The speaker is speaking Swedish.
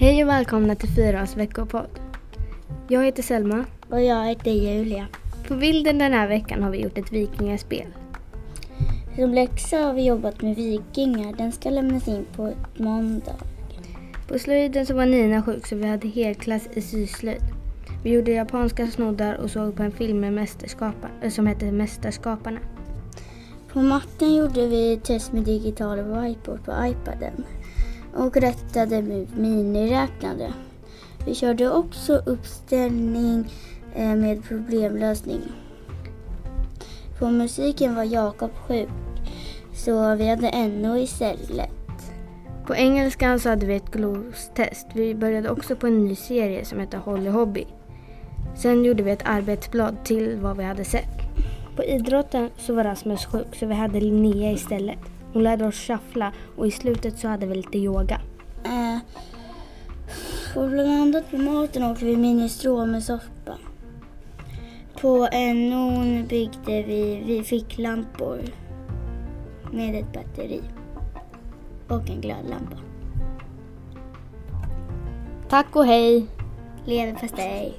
Hej och välkomna till Fyras veckopodd. Jag heter Selma. Och jag heter Julia. På bilden den här veckan har vi gjort ett vikingaspel. Som läxa har vi jobbat med vikingar. Den ska lämnas in på måndag. På slöjden så var Nina sjuk så vi hade helklass i syslöjd. Vi gjorde japanska snoddar och såg på en film med mästerskapa- som hette Mästerskaparna. På matten gjorde vi test med digital whiteboard på iPaden och rättade med miniräknare. Vi körde också uppställning eh, med problemlösning. På musiken var Jakob sjuk så vi hade NO istället. På engelskan så hade vi ett glostest. Vi började också på en ny serie som heter Holly Hobby. Sen gjorde vi ett arbetsblad till vad vi hade sett. På idrotten så var Rasmus sjuk så vi hade Linnea istället. Hon lärde oss shuffla och i slutet så hade vi lite yoga. Eh, och bland annat på maten åkte vi minestrone-soppa. På NOn byggde vi, vi ficklampor med ett batteri och en glödlampa. Tack och hej! Leverpastej.